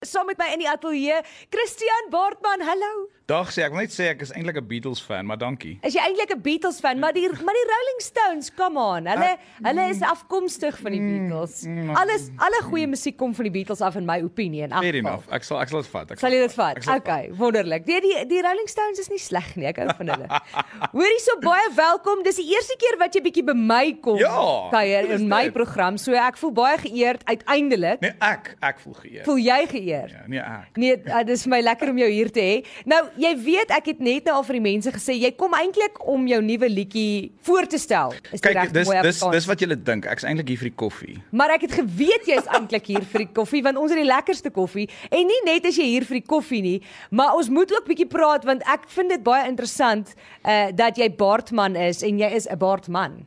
Saam met my in die ateljee, Christian Baartman. Hallo. Dag sê ek wil net sê ek is eintlik 'n Beatles fan, maar dankie. Is jy eintlik 'n Beatles fan, maar die maar die Rolling Stones, come on. Hulle hulle is afkomstig van die Beatles. Alles alle goeie musiek kom van die Beatles af in my opinie en Fair afval. enough. Ek sal ek sal dit vat. Ek Sal jy dit vat? sal Okay, wonderlik. Die die die Rolling Stones is nie sleg nie. Ek hou van hulle. Hoorie so baie welkom. Dis die eerste keer wat jy bietjie by my kom Ja, kuier in my dit? program. So ek voel baie geëerd uiteindelik. Nee, ek ek voel geëer. Voel jy geëerd? Ja, nee ek. Nee, uh, dis vir my lekker om jou hier te hê. Nou, jy weet ek het net nou al vir die mense gesê jy kom eintlik om jou nuwe liedjie voor te stel. Is dit Kyk, reg dis mooi dis wat julle dink. Ek's eintlik hier vir die koffie. Maar ek het geweet jy's eintlik hier vir die koffie want ons het die lekkerste koffie en nie net as jy hier vir die koffie nie, maar ons moet ook bietjie praat want ek vind dit baie interessant uh dat jy baardman is en jy is 'n baardman.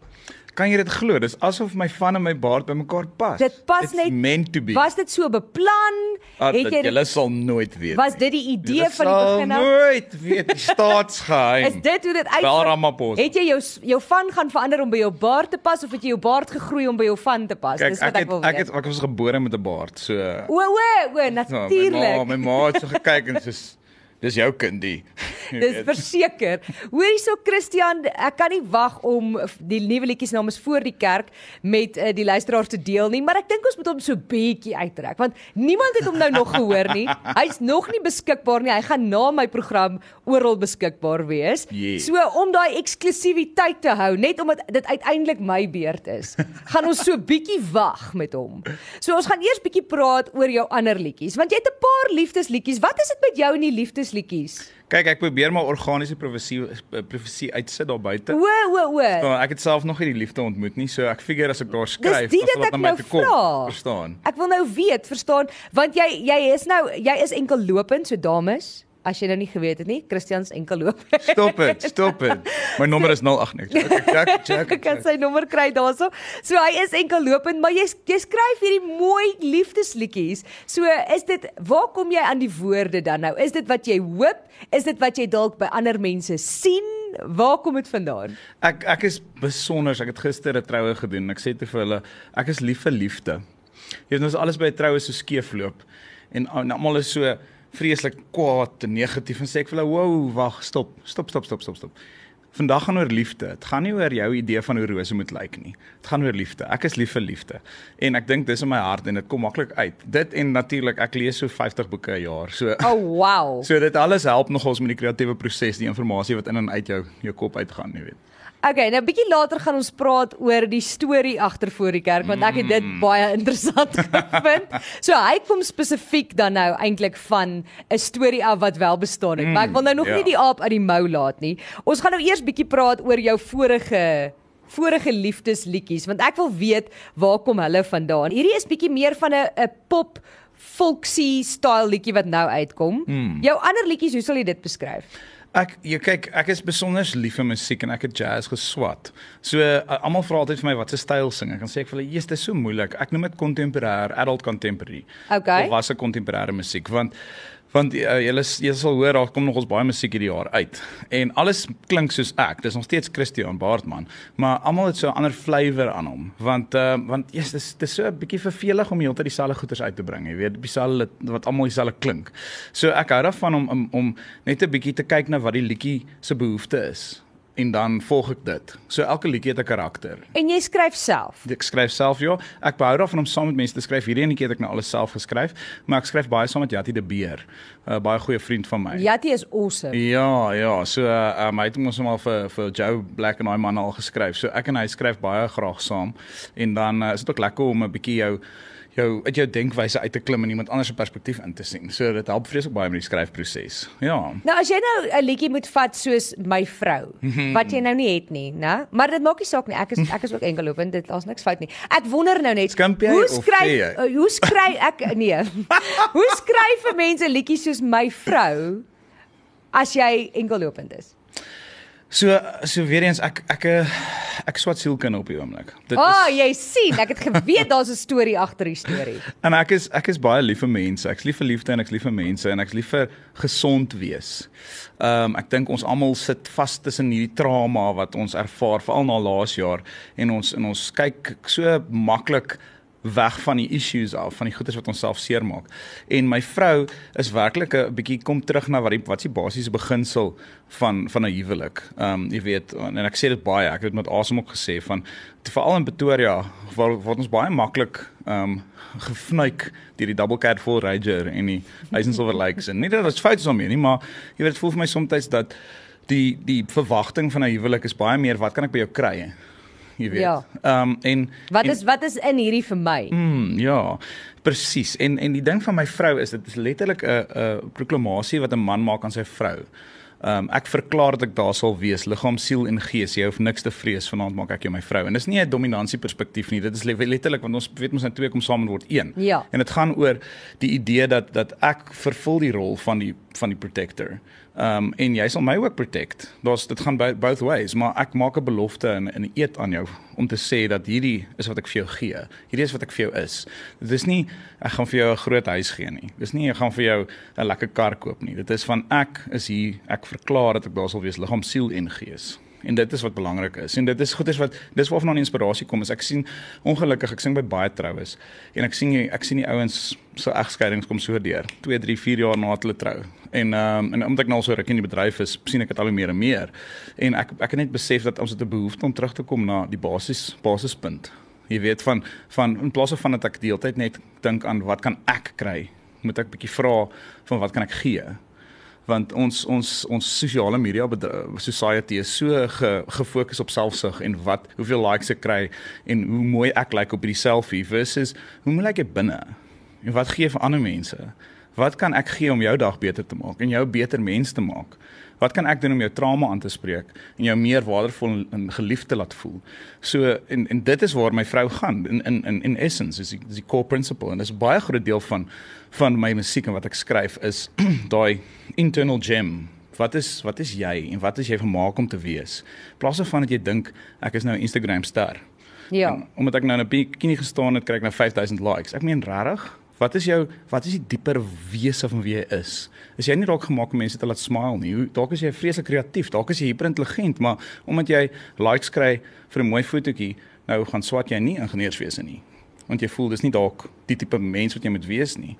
Kan jy dit glo? Dis asof my van en my baard bymekaar pas. Dit pas It's net meant to be. Was dit so beplan? Ah, het jy Julle sal nooit weet. Was dit die idee van die begin af? Nooit weet die staatsgeheim. Is dit hoe dit uit Wel Ramaphosa. Het jy jou jou van gaan verander om by jou baard te pas of het jy jou baard gegroei om by jou van te pas? Kyk, Dis wat ek ek wil ek weet. het ek was gebore met 'n baard. So O o o, ja, my natuurlik. ma, my ma het so gekyk en soos dis jou kindie. Dis verseker. Hoor hierso Christian, ek kan nie wag om die nuwe liedjies namens voor die kerk met uh, die luisteraars te deel nie, maar ek dink ons moet hom so bietjie uittrek want niemand het hom nou nog gehoor nie. Hy's nog nie beskikbaar nie. Hy gaan na my program oral beskikbaar wees. Yeah. So om daai eksklusiwiteit te hou, net omdat dit uiteindelik my beurt is, gaan ons so bietjie wag met hom. So ons gaan eers bietjie praat oor jou ander liedjies, want jy het 'n paar liefdesliedjies. Wat is dit met jou en die liefdesliedjies? Kyk, ek probeer maar organiese profesie profesie uitsit daar buite. O, o, o. Ja, ek het self nog nie die liefde ontmoet nie, so ek figure as ek daar skryf, sal wat na my nou toe kom. vra. Verstaan? Ek wil nou weet, verstaan, want jy jy is nou jy is enkel lopend, so dames, as jy nou nie geweet het nie, Christian's enkel lopend. Stop dit, stop dit. My nommer is 08 niks. Jack, Jack, Ek kan sy nommer kry daarso. So hy is enkel lopend, maar jy jy skryf hierdie mooi liefdesliedjies. So is dit waar kom jy aan die woorde dan nou? Is dit wat jy hoop? Is dit wat jy dalk by ander mense sien? Waar kom dit vandaan? Ek ek is besonder. Ek het gister 'n troue gedoen. Ek sê te vir hulle, ek is lief vir liefde. Jy weet as alles by 'n troue so skeefloop en en almal is so vreeslik kwaad en negatief en sê ek vir hulle, "Wow, wag, stop. Stop, stop, stop, stop, stop." Vandag gaan oor liefde. Dit gaan nie oor jou idee van hoe rose moet lyk nie. Dit gaan oor liefde. Ek is lief vir liefde. En ek dink dis in my hart en dit kom maklik uit. Dit en natuurlik ek lees so 50 boeke 'n jaar. So Oh wow. so dit alles help nogals met die kreatiewe proses, die inligting wat in en uit jou jou kop uitgaan, jy weet. Okay, nou bietjie later gaan ons praat oor die storie agter voor die kerk want ek het dit baie interessant gevind. So hy kom spesifiek dan nou eintlik van 'n storie af wat wel bestaan het. Maar ek wil nou nog ja. nie die aap uit die mou laat nie. Ons gaan nou eers bietjie praat oor jou vorige vorige liefdesliedjies want ek wil weet waar kom hulle vandaan. Hierdie is bietjie meer van 'n 'n pop folksy style liedjie wat nou uitkom. Jou ander liedjies, hoe sal jy dit beskryf? Ek jy kyk, ek is besonder lief vir musiek en ek het jazz geswat. So uh, almal vra altyd vir my wat se styl sing ek. Dan sê ek vir hulle, "Jesus, dit is so moeilik. Ek noem dit contemporary, adult contemporary." Okay. Of was 'n contemporêre musiek want want uh, julle julle sal hoor daar kom nog ons baie musiek hierdie jaar uit. En alles klink soos ek. Dis nog steeds Christian Baartman, maar almal het so 'n ander flavour aan hom. Want uh, want yes, dis dis so 'n bietjie vervelig om heeltyd dieselfde goeters uit te bring, jy weet, dieselfde wat almal dieselfde klink. So ek hou daarvan om om, om net 'n bietjie te kyk na wat die liedjie se behoefte is en dan volg ek dit. So elke liedjie het 'n karakter. En jy skryf self. Ek skryf self ja. Ek behou daarvan om saam met mense te skryf. Hierdie enetjie het ek nou alles self geskryf, maar ek skryf baie saam met Jatti de Beer, 'n uh, baie goeie vriend van my. Jatti is awesome. Ja, ja, so uh, um, hy het ons al vir vir Joe Black en daai man al geskryf. So ek en hy skryf baie graag saam. En dan uh, is dit ook lekker om 'n bietjie jou jou uit jou denkwyse uit te klim en iemand anders se perspektief in te sien. So dit help vreeslik baie met die skryfproses. Ja. Nou as jy nou 'n liedjie moet vat soos my vrou, wat jy nou nie het nie, né? Maar dit maak nie saak nie. Ek is ek is ook enkelopend. Dit daar's niks fout nie. Ek wonder nou net, hoe skryf uh, hoe skryf ek nee. hoe skryf 'n mens 'n liedjie soos my vrou as jy enkelopend is? So so weer eens ek ek eh, ek swat sielkind op die oomblik. Dit oh, is O, jy sien, ek het geweet daar's 'n storie agter die storie. En ek is ek is baie lief vir mense. Ek's lief vir liefde en ek's lief vir mense en ek's lief vir gesond wees. Ehm um, ek dink ons almal sit vas tussen hierdie trauma wat ons ervaar veral na laas jaar en ons en ons kyk so maklik weg van die issues af, van die goedes wat ons self seermaak. En my vrou is werklik 'n bietjie kom terug na wat die wat is die basiese beginsel van van 'n huwelik. Ehm um, jy weet en ek sê dit baie, ek het dit met Asem ook gesê van veral in Pretoria waar waar ons baie maklik ehm um, gefnuik deur die double cab full ranger en die license over likes en nie dat dit fout is om nie, maar jy weet dit voel vir my soms dat die die verwagting van 'n huwelik is baie meer wat kan ek by jou kry? jy weet. Ja. Ehm um, en Wat is en, wat is in hierdie vir my? Mm, ja. Presies. En en die ding van my vrou is dit is letterlik 'n 'n proklamasie wat 'n man maak aan sy vrou. Ehm um, ek verklaar dat ek daar sal wees, liggaam, siel en gees. Jy hoef niks te vrees vanaand maak ek jou my vrou. En dis nie 'n dominansie perspektief nie. Dit is letterlik want ons weet ons nou twee kom saam word een. Ja. En dit gaan oor die idee dat dat ek vervul die rol van die van die protector. Ehm um, en jy sal my ook protect. Daar's dit gaan both ways, maar ek maak 'n belofte in 'n eed aan jou om te sê dat hierdie is wat ek vir jou gee. Hierdie is wat ek vir jou is. Dit is nie ek gaan vir jou 'n groot huis gee nie. Dis nie ek gaan vir jou 'n lekker kar koop nie. Dit is van ek is hier, ek verklaar dat ek daar sal wees liggaam, siel en gees en dit is wat belangrik is. En dit is goeders wat dis waarvan die inspirasie kom. Is ek sien ongelukkig ek sien by baie troues en ek sien ek sien die ouens so egskeidings kom so deur 2, 3, 4 jaar na hulle trou. En um, en omdat ek nou al so ruk in die bedryf is, sien ek dit al hoe meer en meer. En ek ek het net besef dat ons het 'n behoefte om terug te kom na die basis basispunt. Jy weet van van in plaas van dat ek die hele tyd net dink aan wat kan ek kry, moet ek bietjie vra van wat kan ek gee? Want ons ons ons sosiale media society is so ge, gefokus op selfsug en wat hoeveel likes ek kry en hoe mooi ek lyk like op hierdie selfie versus hoe mooi lyk ek binne. En wat gee vir ander mense? Wat kan ek gee om jou dag beter te maak en jou beter mens te maak Wat kan ek doen om jou trauma aan te spreek en jou meer waardevol en geliefd te laat voel? So en en dit is waar my vrou gaan in in in in essence is die, is die core principle en dis 'n baie groot deel van van my musiek en wat ek skryf is daai internal gem. Wat is wat is jy en wat is jy vermaak om te wees? Plaas van dat jy dink ek is nou 'n Instagram ster. Ja. En, omdat ek nou 'n bikini gestaan het, kry ek nou 5000 likes. Ek meen regtig? Wat is jou wat is die dieper wese van wie jy is? Is jy nie dalk gemaak om mense te laat smile nie? Dalk is jy vreeslik kreatief, dalk is jy hiperintelligent, maar omdat jy likes kry vir 'n mooi fotootjie, nou gaan swat jy nie ingenieurswese nie. Want jy voel dis nie dalk die tipe mens wat jy moet wees nie.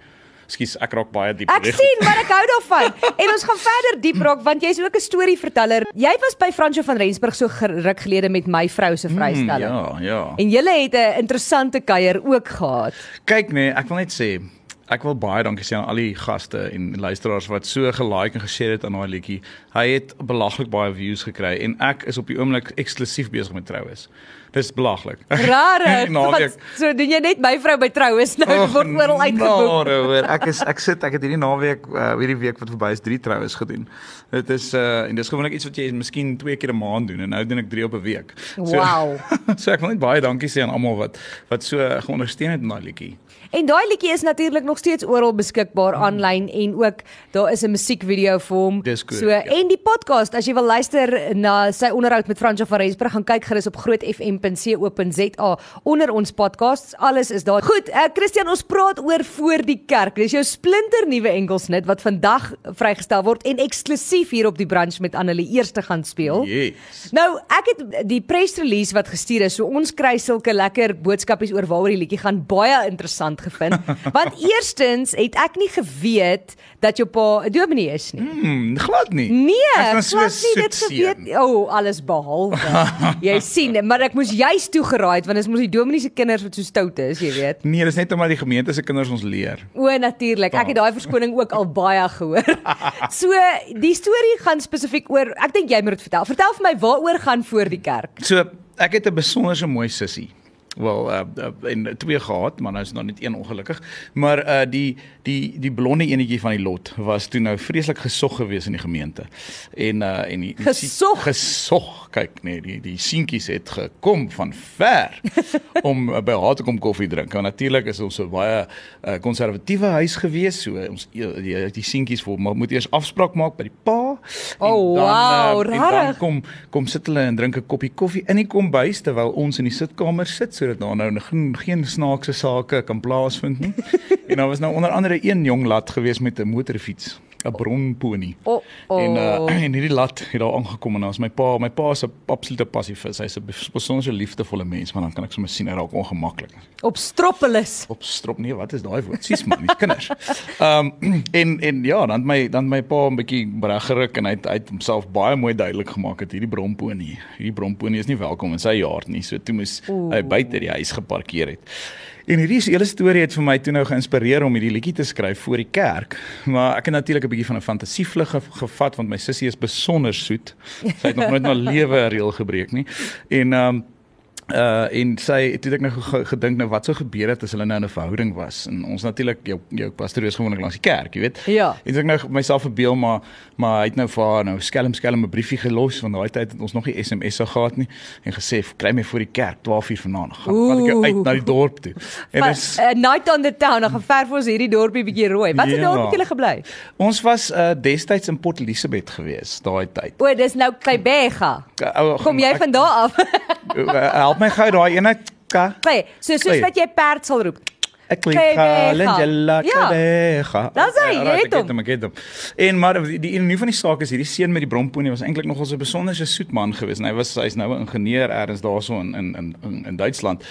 Ekskuus, ek raak baie diep. Ek sien, maar ek hou daarvan. en ons gaan verder diep raak want jy's ook 'n storieverteller. Jy was by Fransjo van Rensburg so geruk gelede met my vrou se vrystelling. Mm, ja, ja. En julle het 'n interessante kuier ook gehad. Kyk nee, ek wil net sê Ek wil baie dankie sê aan al die gaste en luisteraars wat so gelike en geshare het aan daai liedjie. Hy het belaglik baie views gekry en ek is op die oomblik eksklusief besig met troues. Dis belaglik. Rare. so doen jy net my vrou by troues nou oh, word oral uitgeboek. Nou, hoor, ek is ek sit ek het hierdie naweek uh, hierdie week wat verby is drie troues gedoen. Dit is uh en dis gewoonlik iets wat jy miskien twee keer 'n maand doen en nou doen ek drie op 'n week. So, wow. so ek wil net baie dankie sê aan almal wat wat so geondersteun het in daai liedjie. En daai liedjie is natuurlik nog steeds oral beskikbaar aanlyn mm. en ook daar is 'n musiekvideo vir hom. Good, so ja. en die podcast as jy wil luister na sy onderhoud met Fransjo van Rensburg gaan kyk gerus op Groot FM www.co.za onder ons podcasts. Alles is daar. Goed, uh, Christian, ons praat oor voor die kerk. Dis jou splinter nuwe enkelsnit wat vandag vrygestel word en eksklusief hier op die branch met Annelie eerste gaan speel. Yes. Nou, ek het die press release wat gestuur is, so ons kry sulke lekker boodskapies oor waaroor die liedjie gaan baie interessant gevind. Want eerstens het ek nie geweet dat jou pa 'n dominee is nie. Mm, glad nie. Nee, glad nie dit geweet. O, oh, alles behalwe. jy sien, maar ek moes juist toegeraai het want dit is mos die dominee se kinders wat so stout is, jy weet. Nee, dis net omdat die gemeente se kinders ons leer. O, natuurlik. Ek het daai verskoning ook al baie gehoor. so, die storie gaan spesifiek oor ek dink jy moet dit vertel. Vertel vir my waaroor gaan voor die kerk. So, ek het 'n besonderse mooi sussie. Wel uh, uh, en twee gehad, maar nou is nog net een ongelukkig. Maar uh die die die blonde enetjie van die lot was toe nou vreeslik gesog gewees in die gemeente. En uh en die, die Gesog? gesog. Kyk nee, die die seentjies het gekom van ver om uh, by haar te kom koffie drink. Want natuurlik is ons so baie uh, konservatiewe huis gewees, so ons die, die, seentjies maar moet eers afspraak maak by die pa. en Oh, dan, wow, uh, en dan kom kom sit hulle en drink 'n koppie koffie in die kombuis terwyl ons in die sitkamer sit sodat daar nou geen, geen snaakse sake kan plaasvind nie. en daar was nou onder andere een jong lad gewees met 'n motorfiets, 'n bronpony. O, o. En uh, en hierdie lad het daar aangekom en dan is my pa, my pa is 'n absolute passiefis. Hy's 'n besonderse liefdevolle mens, maar dan kan ek sommer sien hy raak ongemaklik Op Stropolis. op strop nee wat is daai woord sies man die kinders ehm um, en en ja dan my dan my pa 'n bietjie reg geruk en hy het, hy het homself baie mooi duidelik gemaak dat hierdie bromponie hierdie bromponie is nie welkom in sy yard nie so toe moes hy buite die huis geparkeer het En hierdie hele storie het vir my toe nou geïnspireer om hierdie liedjie te skryf voor die kerk. Maar ek het natuurlik 'n bietjie van 'n fantasievlug ge- gevat want my sussie is besonder soet. Sy het nog nooit na lewe 'n reël gebreek nie. En ehm um, Uh en sy het ek nou ge- gedink nou wat sou gebeur het as hulle nou in 'n verhouding was en ons natuurlik jou jou pastoor is gewoonlik langs die kerk, jy weet. Ja. En ek nou myself verbeel maar maar hy het nou vir haar nou skelm skelm 'n briefie gelos want daai tyd het ons nog nie SMS'e gehad nie en gesê kry my voor die kerk 12 uur vanaand. Gaan vat ek jou uit na die dorp toe. En dis uh, night on the town, dan gaan verf ons hierdie dorpie bietjie rooi. Wat 'n Ja. dorp het julle gebly? ons was uh destyds in Port Elizabeth gewees daai tyd. O, dis nou Kleinbega. Ou, Kom jy van daar af? help my gou daai ene ka. Nee, so soos wat jy perd sal roep. Ek Kleinbega. klik Lengela Ja. Dis hy, jy Ja, het ek het hom. hom, ek het hom. En maar die, die ironie van die saak is hierdie seun met die bromponie was eintlik nogal so 'n besonderse soet man geweest. En hy was hy's nou 'n ingenieur ergens daarso in in in in, Duitsland.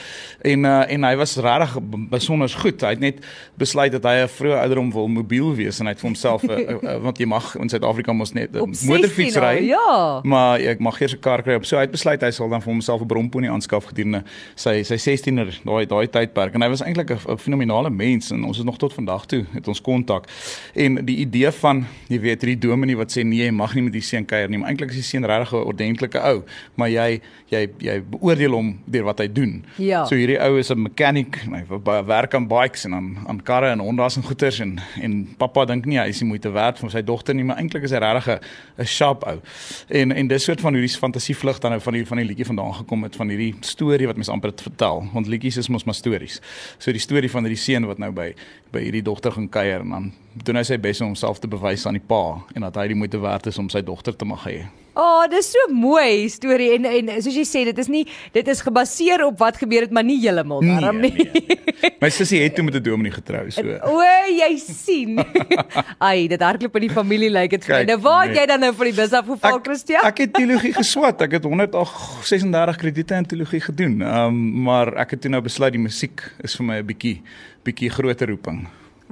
En uh, en hy was regtig besonder goed. Hy het net besluit dat hy 'n vroeë ouderdom wil mobiel wees en hy het vir homself uh, uh, want jy mag in Suid-Afrika mos net 'n Op 16 motorfiets ry. ja. Maar ek mag eers 'n kar kry op. So hy het besluit hy sal dan vir homself 'n bromponie aanskaf gedurende sy sy 16er daai daai tydperk. En hy was eintlik 'n fenominale mens en ons is nog tot vandag toe het ons kontak. En die idee van jy weet hierdie dominee wat sê nee, jy mag nie met die seun kuier nie, maar eintlik is die seun regtig 'n ordentlike ou, maar jy jy jy beoordeel hom deur wat hy doen. Ja. So hierdie ou is 'n mechanic, hy werk aan bikes en aan aan karre en Honda's en goeters en en pappa dink nie hy is die moeite werd vir sy dogter nie, maar eintlik is hy regtig 'n sharp ou. En en dis soort van hoe die fantasievlug dan nou van die van die liedjie vandaan gekom het van hierdie storie wat mens amper vertel, want liedjies is mos maar stories. So die storie van hierdie seun wat nou by by hierdie dogter gaan kuier en dan doen hy sy bes om homself te bewys aan die pa en dat hy die moeite werd is om sy dogter te mag hê. Oh, dis so mooi storie en en soos jy sê, dit is nie dit is gebaseer op wat gebeur het, maar nie heeltemal daarom nie. nee. My sussie het toe met 'n dominee getrou, so O, jy sien. Ai, dit hardloop in die familie lyk dit vir my. Nou waar nee. jy dan nou vir die bus afgeval, Christian? Ek het teologie geswat. Ek het 136 krediete in teologie gedoen. Ehm um, maar ek het toe nou besluit die musiek is vir my 'n bietjie bietjie groter roeping.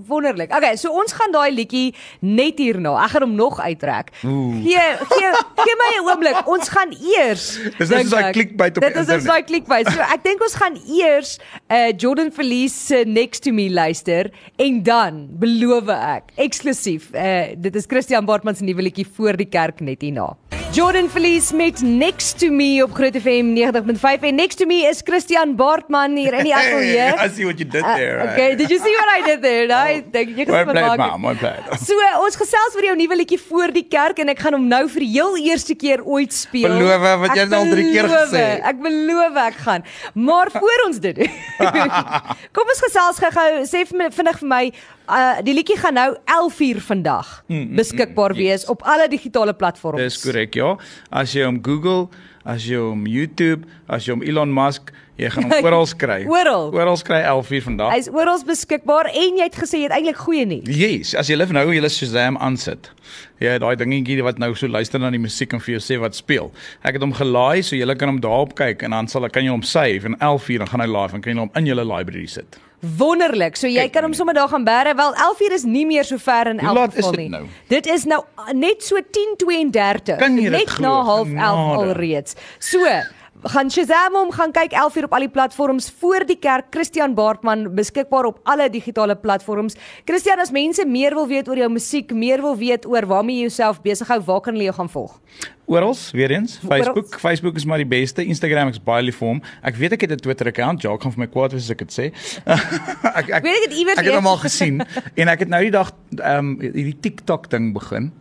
Wonderlik. Okay, so ons gaan daai liedjie net hierna. Ek gaan hom nog uittrek. Gee gee gee my 'n oomblik. Ons gaan eers Dis net soos ek- clickbait op Dit is soos internet. daai clickbait. So ek dink ons gaan eers uh Jordan Felice se Next to Me luister en dan beloof ek eksklusief uh dit is Christian Bartman se nuwe liedjie voor die kerk net hierna. Jordan Felice met Next to Me op Groot FM 90.5 en Next to Me is Christian Bartman hier in die ateljee. I see what you did Uh, there. okay, did you see what I did there? Nee, dink jy Mooi gesien bly wat maar, mooi bly. So ons gesels oor jou nuwe liedjie voor die kerk en ek gaan hom nou vir die heel eerste keer ooit speel. Beloof, wat jy Ek al drie keer beloof, gesê. Ek beloof ek gaan. Maar voor ons dit doen. kom ons gesels gou-gou. Sê vir my vinnig vir my, uh die liedjie gaan nou 11uur vandag beskikbaar wees op alle digitale platforms. Dis korrek, ja. As jy hom Google, as jy hom YouTube, as jy hom Elon Musk, jy gaan hom oral kry. Oral. Oral kry 11 uur vandag. Hy's oral beskikbaar en jy het gesê jy het eintlik goeie nuus. Yes, as jy lief nou jy Shazam aansit. Ja, daai dingetjie wat nou so luister na die musiek en vir jou sê wat speel. Ek het hom gelaai so jy kan hom daarop kyk en dan sal ek kan jy hom save en 11 uur dan gaan hy live en kan jy hom in jou library sit. Wonderlik. So jy Kyk kan hom net. sommer daar gaan bære. Wel 11uur is nie meer so ver in elk geval nie. nou? Dit is nou uh, net so 10:32. Kan jy dit net na 11:30 Genade. alreeds. So gaan Shazam hom, gaan kyk 11uur op al die platforms voor die kerk Christian Baartman beskikbaar op alle digitale platforms. Christian, as mense meer wil weet oor jou musiek, meer wil weet oor waarmee jy jouself besig hou, waar kan hulle jou gaan volg? Oral, weer eens, Facebook. Orals. Facebook is maar die beste. Instagram is baie lief vir hom. Ek weet ek het 'n Twitter account. Jacques gaan vir my kwaad wees as ek dit sê. ek ek Weet ek het iewers Ek het hom al gesien en ek het nou die dag ehm um, hierdie TikTok ding begin.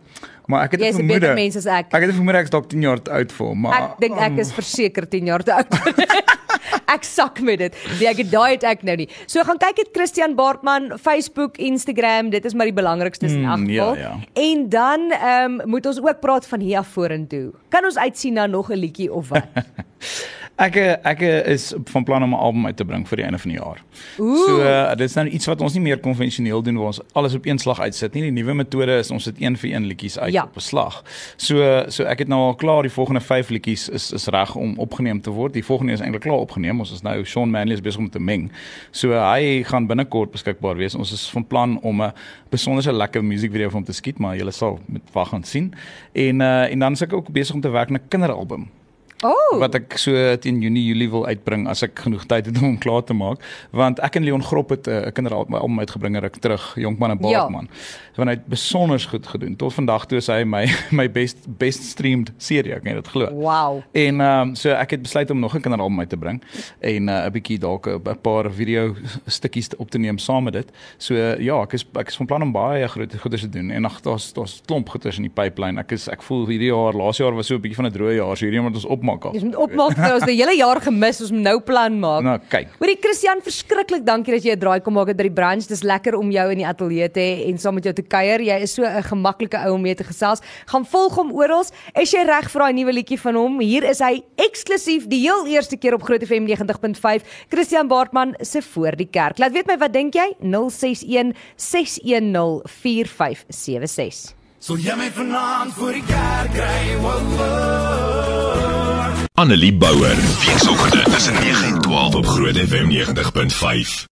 Maar ek het Jy's 'n beter mens as ek. Ek het 'n vermoede ek is dalk 10 jaar oud vir hom, maar Ek dink ek is verseker 10 jaar oud. ek sak met dit. Nee, ek het daai het ek nou nie. So gaan kyk dit Christian Baartman, Facebook, Instagram, dit is maar die belangrikste in Mm, elk ja, geval. ja. En dan ehm um, moet ons ook praat van hier af vorentoe. Kan ons uitsien na nog 'n liedjie of wat? Ek ek is van plan om 'n album uit te bring vir die einde van die jaar. Ooh. So uh, dit is nou iets wat ons nie meer konvensioneel doen waar ons alles op een slag uitsit nie. Die nuwe metode is ons sit een vir een liedjies uit Ja. op 'n slag. So so ek het nou al klaar die volgende 5 liedjies is is reg om opgeneem te word. Die volgende is eintlik klaar opgeneem. Ons is nou Sean Manley is besig om te meng. So uh, hy gaan binnekort beskikbaar wees. Ons is van plan om 'n besonderse lekker musiekvideo vir hom te skiet, maar julle sal met wag en sien. En uh, en dan is ek ook besig om te werk aan 'n kinderalbum Oh. wat ek so teen Junie Julie wil uitbring as ek genoeg tyd het om hom klaar te maak want ek en Leon Grop het 'n uh, kinderalbum uitgebring ruk terug Jonkman en Ja. Baartman want hy het besonder goed gedoen tot vandag toe is hy my my best best streamed serie ek kan dit glo Wow. en ehm um, so ek het besluit om nog 'n kinderalbum uit te bring en uh, 'n bietjie dalk 'n paar video stukkies op te neem saam met dit. So uh, ja, ek is ek is van plan om baie groot goeders te doen en ag daar's daar's klomp goeders in die pipeline. Ek is ek voel hierdie jaar, laas jaar was so 'n bietjie van 'n droë jaar, so hierdie jaar moet ons opmaak al. Ons moet opmaak vir ons die hele jaar gemis, ons moet nou plan maak. Nou kyk. Hoorie Christian, verskriklik dankie dat jy 'n draai kom maak het by die brunch. Dis lekker om jou in die ateljee te hê en saam met jou te kuier. Jy is so 'n gemaklike ou om mee te gesels. Gaan volg hom oral. Is jy reg vir daai nuwe liedjie van hom? Hier is hy eksklusief die heel eerste keer op Groot FM 90.5. Christian Baartman se voor die kerk. Laat weet my wat dink jy? 061 610 4576. So jy my vanaand voor die kerk kry, wow, wow. Annelie Bouwer. Weekoggend tussen 9 en 12 op Groot FM 90.5.